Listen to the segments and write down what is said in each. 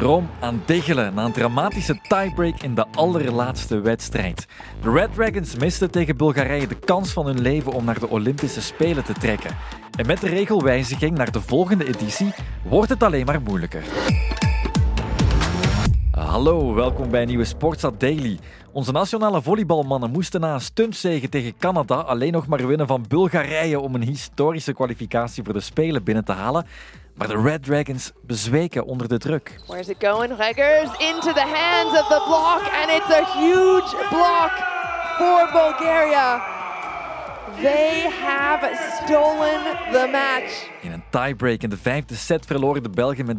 droom aan diggelen na een dramatische tiebreak in de allerlaatste wedstrijd. De Red Dragons misten tegen Bulgarije de kans van hun leven om naar de Olympische Spelen te trekken. En met de regelwijziging naar de volgende editie wordt het alleen maar moeilijker. Hallo, welkom bij een nieuwe Sportsat Daily. Onze nationale volleybalmannen moesten na een stuntzege tegen Canada alleen nog maar winnen van Bulgarije om een historische kwalificatie voor de Spelen binnen te halen. Maar de Red Dragons bezweken onder de druk. Where's it going? Reggers into the hands of the block, and it's a huge block for Bulgaria. They have stolen the match. In een tiebreak in de vijfde set verloren de Belgen met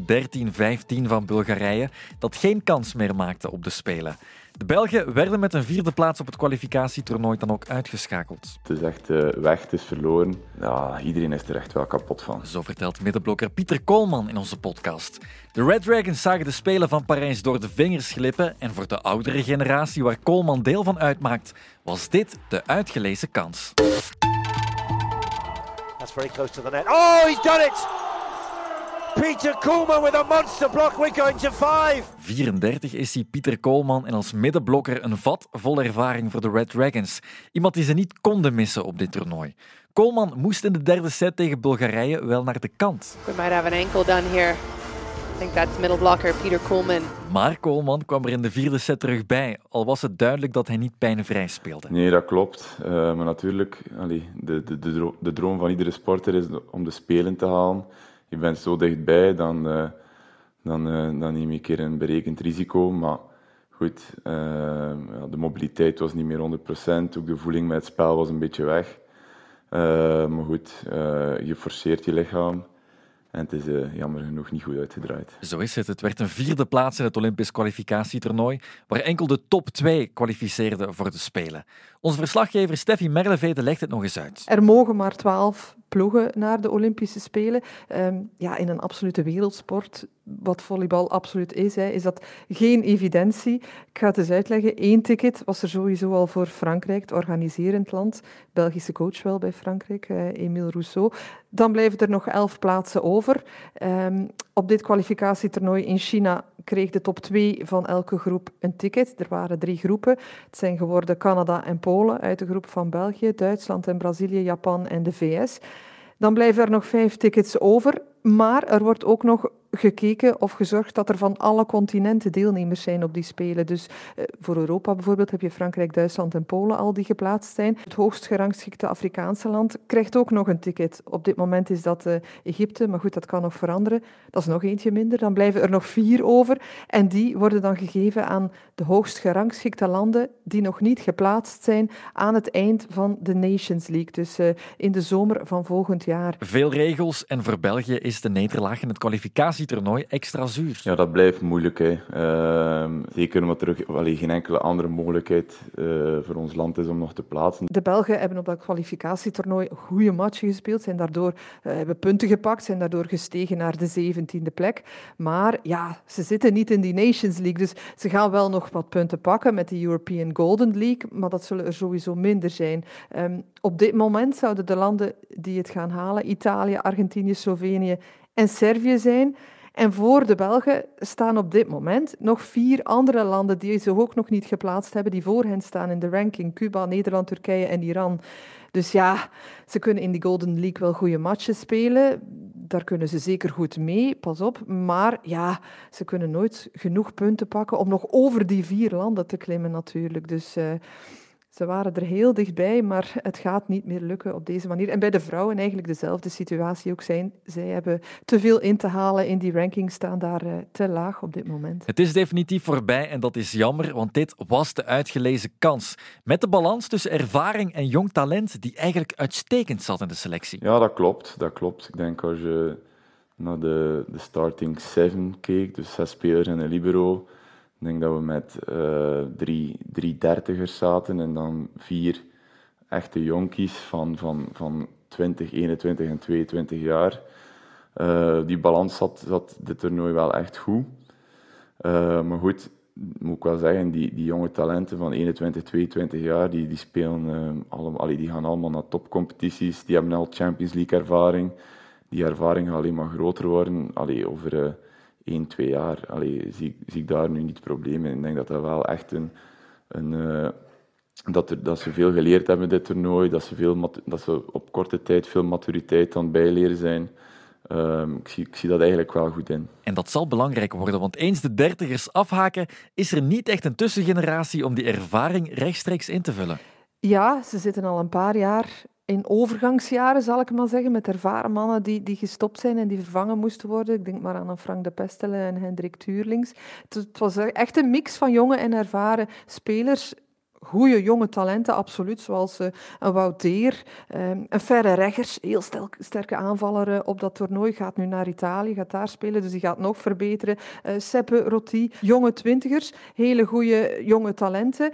13-15 van Bulgarije, dat geen kans meer maakte op de Spelen. De Belgen werden met een vierde plaats op het kwalificatietoernooi dan ook uitgeschakeld. Het is echt uh, weg, het is verloren. Ja, iedereen is er echt wel kapot van. Zo vertelt middenblokker Pieter Koolman in onze podcast. De Red Dragons zagen de Spelen van Parijs door de vingers glippen en voor de oudere generatie waar Koolman deel van uitmaakt, was dit de uitgelezen kans. That's very close to the net. Oh, he's done it! Peter Koolman with a monster block. We're going to five. 34 is hij, Pieter Koolman, en als middenblokker een vat vol ervaring voor de Red Dragons. Iemand die ze niet konden missen op dit toernooi. Koolman moest in de derde set tegen Bulgarije wel naar de kant. We might have an ankle done here. I think that's middle blocker Peter Koolman. Maar Koolman kwam er in de vierde set terug bij, al was het duidelijk dat hij niet pijnvrij speelde. Nee, dat klopt. Uh, maar natuurlijk, allee, de, de, de, de droom van iedere sporter is om de Spelen te halen je bent zo dichtbij, dan, uh, dan, uh, dan neem je een keer een berekend risico. Maar goed, uh, ja, de mobiliteit was niet meer 100%, ook de voeling met het spel was een beetje weg. maar goed, je forceert je lichaam. En het is uh, jammer genoeg niet goed uitgedraaid. Zo is het. Het werd een vierde plaats in het Olympisch kwalificatietoernooi, waar enkel de top twee kwalificeerden voor de Spelen. Onze verslaggever Steffi Merlevede legt het nog eens uit. Er mogen maar twaalf ploegen naar de Olympische Spelen. Um, ja, in een absolute wereldsport, wat volleybal absoluut is, hè, is dat geen evidentie. Ik ga het eens uitleggen. Eén ticket was er sowieso al voor Frankrijk, het organiserend land. Belgische coach wel bij Frankrijk, uh, Emile Rousseau. Dan blijven er nog elf plaatsen over. Um, op dit kwalificatietoernooi in China kreeg de top 2 van elke groep een ticket. Er waren drie groepen. Het zijn geworden Canada en Polen uit de groep van België, Duitsland en Brazilië, Japan en de VS. Dan blijven er nog vijf tickets over, maar er wordt ook nog gekeken of gezorgd dat er van alle continenten deelnemers zijn op die Spelen. Dus uh, voor Europa bijvoorbeeld heb je Frankrijk, Duitsland en Polen al die geplaatst zijn. Het hoogst gerangschikte Afrikaanse land krijgt ook nog een ticket. Op dit moment is dat uh, Egypte, maar goed, dat kan nog veranderen. Dat is nog eentje minder. Dan blijven er nog vier over en die worden dan gegeven aan de hoogst gerangschikte landen die nog niet geplaatst zijn aan het eind van de Nations League, dus uh, in de zomer van volgend jaar. Veel regels en voor België is de nederlaag in het kwalificatie toernooi extra zuur. Ja, dat blijft moeilijk. Hè. Uh, zeker omdat er allee, geen enkele andere mogelijkheid uh, voor ons land is om nog te plaatsen. De Belgen hebben op dat kwalificatietoernooi goede matchen gespeeld, zijn daardoor uh, hebben punten gepakt, zijn daardoor gestegen naar de 17e plek. Maar ja, ze zitten niet in die Nations League, dus ze gaan wel nog wat punten pakken met de European Golden League, maar dat zullen er sowieso minder zijn. Um, op dit moment zouden de landen die het gaan halen, Italië, Argentinië, Slovenië en Servië zijn. En voor de Belgen staan op dit moment nog vier andere landen die zich ook nog niet geplaatst hebben, die voor hen staan in de ranking. Cuba, Nederland, Turkije en Iran. Dus ja, ze kunnen in die Golden League wel goede matches spelen. Daar kunnen ze zeker goed mee, pas op. Maar ja, ze kunnen nooit genoeg punten pakken om nog over die vier landen te klimmen natuurlijk. Dus... Uh, ze waren er heel dichtbij, maar het gaat niet meer lukken op deze manier. En bij de vrouwen eigenlijk dezelfde situatie ook zijn. Zij hebben te veel in te halen in die ranking, staan daar uh, te laag op dit moment. Het is definitief voorbij en dat is jammer, want dit was de uitgelezen kans. Met de balans tussen ervaring en jong talent die eigenlijk uitstekend zat in de selectie. Ja, dat klopt. Dat klopt. Ik denk als je naar de, de starting seven keek, dus zes spelers en een libero ik denk dat we met uh, drie, drie dertigers zaten en dan vier echte jonkies van, van, van 20, 21 en 22 jaar. Uh, die balans zat, zat dit toernooi wel echt goed. Uh, maar goed, moet ik wel zeggen, die, die jonge talenten van 21, 22 jaar, die, die spelen uh, allemaal, die gaan allemaal naar topcompetities. Die hebben al Champions League ervaring. Die ervaring gaat alleen maar groter worden. Allee, over één, twee jaar, allee, zie, zie ik daar nu niet het probleem in. Ik denk dat dat wel echt een... een uh, dat, er, dat ze veel geleerd hebben dit toernooi, dat ze, veel, dat ze op korte tijd veel maturiteit aan het bijleren zijn. Um, ik, zie, ik zie dat eigenlijk wel goed in. En dat zal belangrijk worden, want eens de dertigers afhaken, is er niet echt een tussengeneratie om die ervaring rechtstreeks in te vullen. Ja, ze zitten al een paar jaar in overgangsjaren, zal ik maar zeggen, met ervaren mannen die, die gestopt zijn en die vervangen moesten worden. Ik denk maar aan Frank de Pestele en Hendrik Tuurlings. Het, was echt een mix van jonge en ervaren spelers goede jonge talenten, absoluut. Zoals uh, een Wouter, um, een Ferre Reggers, heel sterke aanvaller uh, op dat toernooi. Gaat nu naar Italië, gaat daar spelen, dus die gaat nog verbeteren. Uh, Seppe Rotti, jonge twintigers, hele goede jonge talenten.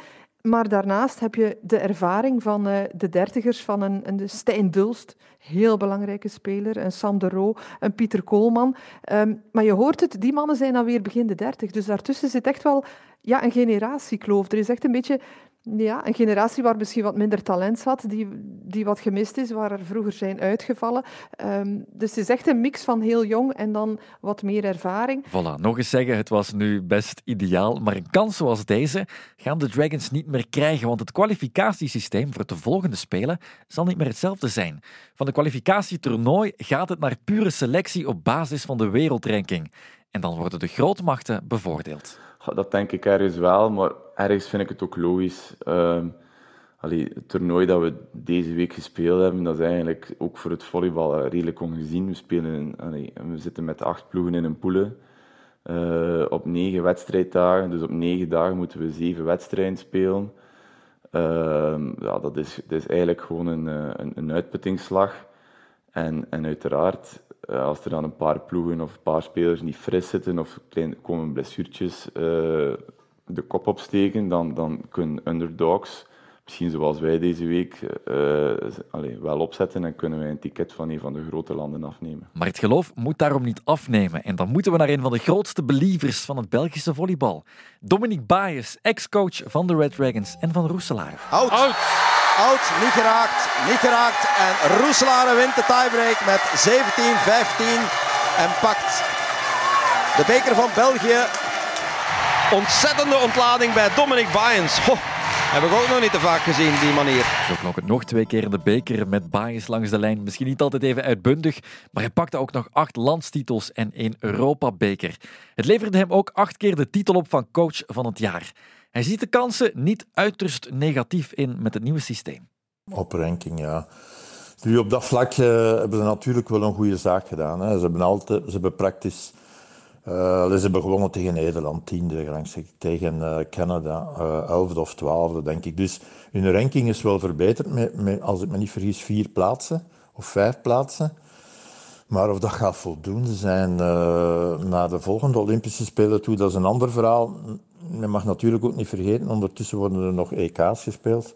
Maar daarnaast heb je de ervaring van uh, de dertigers van een, een Stijn Dulst, heel belangrijke speler, een Sam de Roo, een Pieter Koolman. Um, maar je hoort het, die mannen zijn alweer begin de dertig. Dus daartussen zit echt wel ja, een generatiekloof. Er is echt een beetje ja, een generatie waar misschien wat minder talent zat, die, die wat gemist is, waar er vroeger zijn uitgevallen. Um, dus het is echt een mix van heel jong en dan wat meer ervaring. Voilà, nog eens zeggen, het was nu best ideaal, maar een kans zoals deze gaan de Dragons niet meer krijgen, want het kwalificatiesysteem voor de volgende Spelen zal niet meer hetzelfde zijn. Van de kwalificatietoernooi gaat het naar pure selectie op basis van de wereldranking. En dan worden de grootmachten bevoordeeld. Dat denk ik ergens wel, maar ergens vind ik het ook logisch. Uh, allee, het toernooi dat we deze week gespeeld hebben, dat is eigenlijk ook voor het volleybal redelijk ongezien. We, spelen we zitten met acht ploegen in een poelen. Uh, op negen wedstrijddagen, dus op negen dagen moeten we zeven wedstrijden spelen. Uh, ja, dat, is, dat is eigenlijk gewoon een, eh, een, een uitputtingsslag. En, en uiteraard, eh, als er dan een paar ploegen of een paar spelers niet fris zitten of klein, komen blessuurtjes de kop opsteken, dan, dan kunnen underdogs, misschien zoals wij deze week, uh, allez, wel opzetten en kunnen wij een ticket van een van de grote landen afnemen. Maar het geloof moet daarom niet afnemen. En dan moeten we naar een van de grootste believers van het Belgische volleybal. Dominique Baes, ex-coach van de Red Dragons en van Roeselaar. Out! Out! Out, niet geraakt, niet geraakt. En Roeselaar wint de tiebreak met 17-15 en pakt de beker van België Ontzettende ontlading bij Dominic Bayens. Heb ik ook nog niet te vaak gezien, die manier. Zo klonk het nog twee keer in de beker met Bayens langs de lijn. Misschien niet altijd even uitbundig, maar hij pakte ook nog acht landstitels en één Europa-beker. Het leverde hem ook acht keer de titel op van coach van het jaar. Hij ziet de kansen niet uiterst negatief in met het nieuwe systeem. Op ranking, ja. Nu, op dat vlak uh, hebben ze natuurlijk wel een goede zaak gedaan. Hè. Ze hebben altijd, ze hebben praktisch uh, ze hebben gewonnen tegen Nederland, tiende. Tegen uh, Canada, uh, elfde of twaalfde, denk ik. Dus hun ranking is wel verbeterd, met, met, als ik me niet vergis, vier plaatsen of vijf plaatsen. Maar of dat gaat voldoende zijn naar de volgende Olympische Spelen toe, dat is een ander verhaal. Je mag natuurlijk ook niet vergeten, ondertussen worden er nog EK's gespeeld.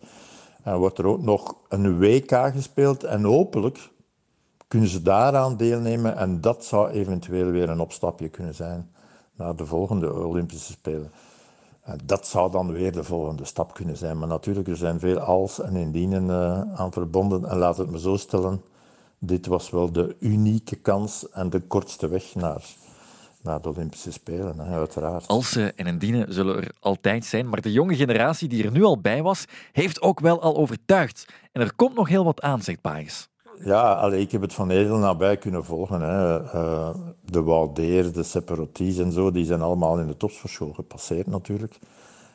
En wordt er ook nog een WK gespeeld. En hopelijk kunnen ze daaraan deelnemen en dat zou eventueel weer een opstapje kunnen zijn naar de volgende Olympische Spelen. En dat zou dan weer de volgende stap kunnen zijn. Maar natuurlijk, er zijn veel als en indienen uh, aan verbonden. En laat het me zo stellen, dit was wel de unieke kans en de kortste weg naar, naar de Olympische Spelen, uiteraard. Alsen en indienen zullen er altijd zijn, maar de jonge generatie die er nu al bij was, heeft ook wel al overtuigd. En er komt nog heel wat aan, zegt. Ja, allee, ik heb het van heel nabij kunnen volgen. Hè. Uh, de Woudeer, de Separoties en zo, die zijn allemaal in de topsportschool gepasseerd natuurlijk.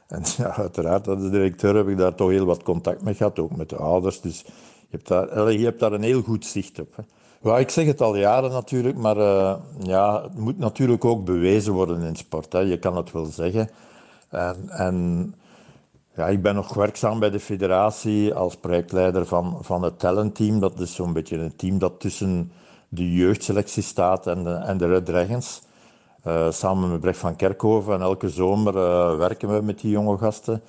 En ja, uiteraard, als de directeur heb ik daar toch heel wat contact mee gehad, ook met de ouders. Dus je hebt daar, allee, je hebt daar een heel goed zicht op. Hè. Ik zeg het al jaren natuurlijk, maar uh, ja, het moet natuurlijk ook bewezen worden in sport. Hè. Je kan het wel zeggen. En, en ja, ik ben nog werkzaam bij de federatie als projectleider van, van het talentteam. Dat is zo'n beetje een team dat tussen de jeugdselectie staat en de, en de Red Dragons. Uh, samen met Brecht van Kerkhoven. En elke zomer uh, werken we met die jonge gasten.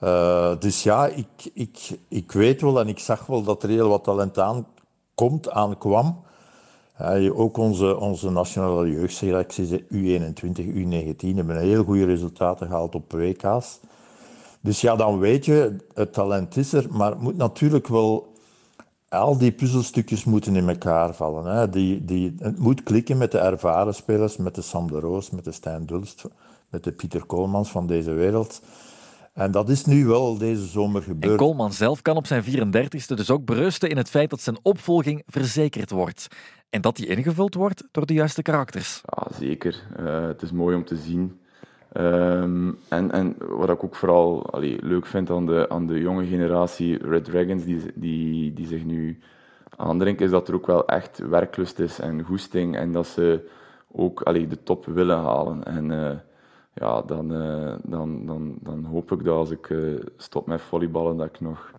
Uh, dus ja, ik, ik, ik weet wel en ik zag wel dat er heel wat talent aan komt, aankwam. ook onze, onze nationale jeugdselecties, U21, U19, hebben heel goede resultaten gehaald op WK's. Dus ja, dan weet je, het talent is er, maar het moet natuurlijk wel al die puzzelstukjes moeten in elkaar vallen. Hè. Die, die, het moet klikken met de ervaren spelers, met de Sam de Roos, met de Stijn Dulst, met de Pieter Koolmans van deze wereld. En dat is nu wel deze zomer gebeurd. En Koolman zelf kan op zijn 34ste dus ook berusten in het feit dat zijn opvolging verzekerd wordt. En dat die ingevuld wordt door de juiste karakters. Ja, zeker. Uh, het is mooi om te zien. Um, en, en wat ik ook vooral leuk vind aan de, aan de jonge generatie Red Dragons, die, die, die zich nu aandrinken, is dat er ook wel echt werklust is en goesting. En dat ze ook allee, de top willen halen. En uh, ja, dan, uh, dan, dan, dan hoop ik dat als ik uh, stop met volleyballen, dat ik nog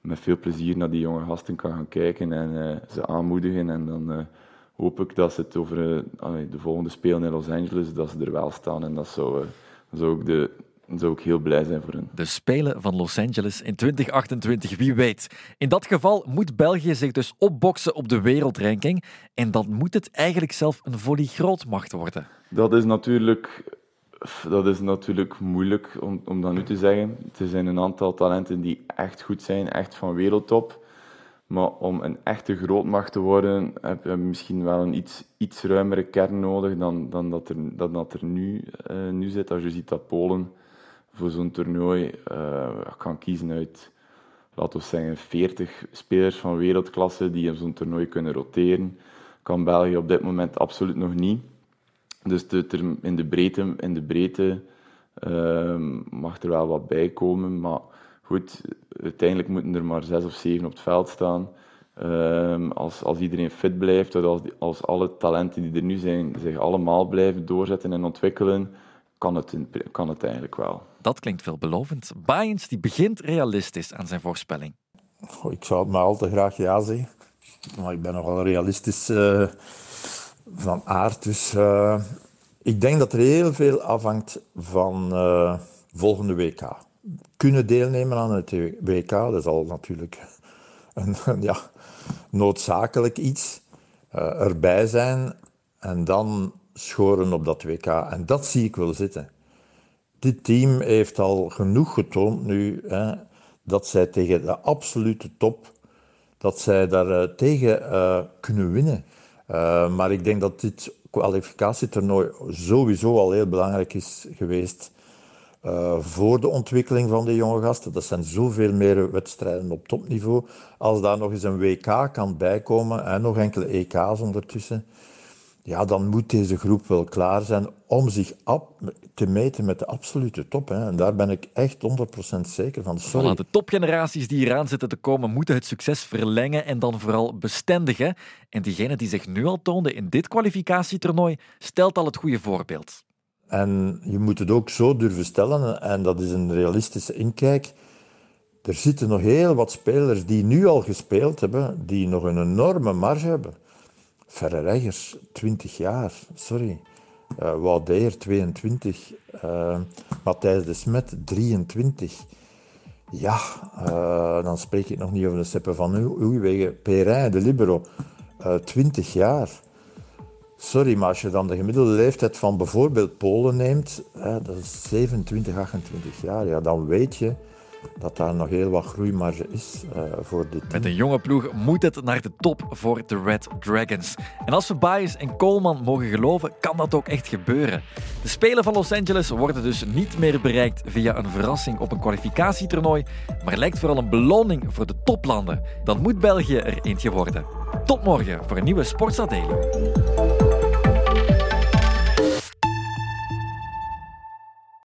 met veel plezier naar die jonge gasten kan gaan kijken en ze aanmoedigen. En dan hoop ik dat ze het over de volgende Spelen in Los Angeles, dat ze er wel staan. En dat zou, zou ik de, zou ik heel blij zijn voor hen. De Spelen van Los Angeles in 2028, wie weet. In dat geval moet België zich dus opboksen op de wereldranking. En dan moet het eigenlijk zelf een volley-grootmacht worden. Dat is natuurlijk dat is natuurlijk moeilijk om, om dat nu te zeggen. Er zijn een aantal talenten die echt goed zijn, echt van wereldtop. Maar om een echte grootmacht te worden, heb je misschien wel een iets, iets ruimere kern nodig dan, dan dat er, dan dat er nu, uh, nu zit. Als je ziet dat Polen voor zo'n toernooi uh, kan kiezen uit, laten we zeggen, 40 spelers van wereldklasse die in zo'n toernooi kunnen roteren, kan België op dit moment absoluut nog niet. Dus in de breedte, in de uh, mag er wel wat bij komen, maar goed, uiteindelijk moeten er maar zes of zeven op het veld staan. Uh, als, als iedereen fit blijft, als, als alle talenten die er nu zijn zich allemaal blijven doorzetten en ontwikkelen, kan het, kan het eigenlijk wel. Dat klinkt veelbelovend. Bayens die begint realistisch aan zijn voorspelling. Oh, ik zou het maar al te graag ja zeggen. Maar ik ben nogal realistisch uh, van aard. Dus uh, ik denk dat er heel veel afhangt van uh, volgende WK kunnen deelnemen aan het WK. Dat is al natuurlijk een, ja, noodzakelijk iets. Uh, erbij zijn en dan schoren op dat WK. En dat zie ik wel zitten. Dit team heeft al genoeg getoond nu hè, dat zij tegen de absolute top, dat zij daar uh, tegen uh, kunnen winnen. maar ik denk dat dit kwalificatietoernooi sowieso al heel belangrijk is geweest uh, voor de ontwikkeling van de jonge gasten. Dat zijn zoveel meer wedstrijden op topniveau. Als daar nog eens een WK kan bijkomen en nog enkele EK's ondertussen, ja, dan moet deze groep wel klaar zijn om zich te meten met de absolute top. Hè. En daar ben ik echt 100% zeker van. De topgeneraties die eraan zitten te komen, moeten het succes verlengen en dan vooral bestendigen. En diegene die zich nu al toonde in dit kwalificatietoernooi, stelt al het goede voorbeeld. En je moet het ook zo durven stellen, en dat is een realistische inkijk. Er zitten nog heel wat spelers die nu al gespeeld hebben, die nog een enorme marge hebben. Reggers, 20 jaar, sorry. Uh, Wout 22. Uh, Matthijs de Smet, 23. Ja, uh, dan spreek ik nog niet over de Seppe van Oeiwegen. Perrin, de Libero, 20 jaar. Sorry, maar als je dan de gemiddelde leeftijd van bijvoorbeeld Polen neemt, hè, dat is 27, 28 jaar, ja, dan weet je dat daar nog heel wat groeimarge is uh, voor dit team. Met een jonge ploeg moet het naar de top voor de Red Dragons. En als we Bias en Coleman mogen geloven, kan dat ook echt gebeuren. De Spelen van Los Angeles worden dus niet meer bereikt via een verrassing op een kwalificatietoernooi, maar lijkt vooral een beloning voor de toplanden. Dan moet België er eentje worden. Tot morgen voor een nieuwe Sportstad Daily.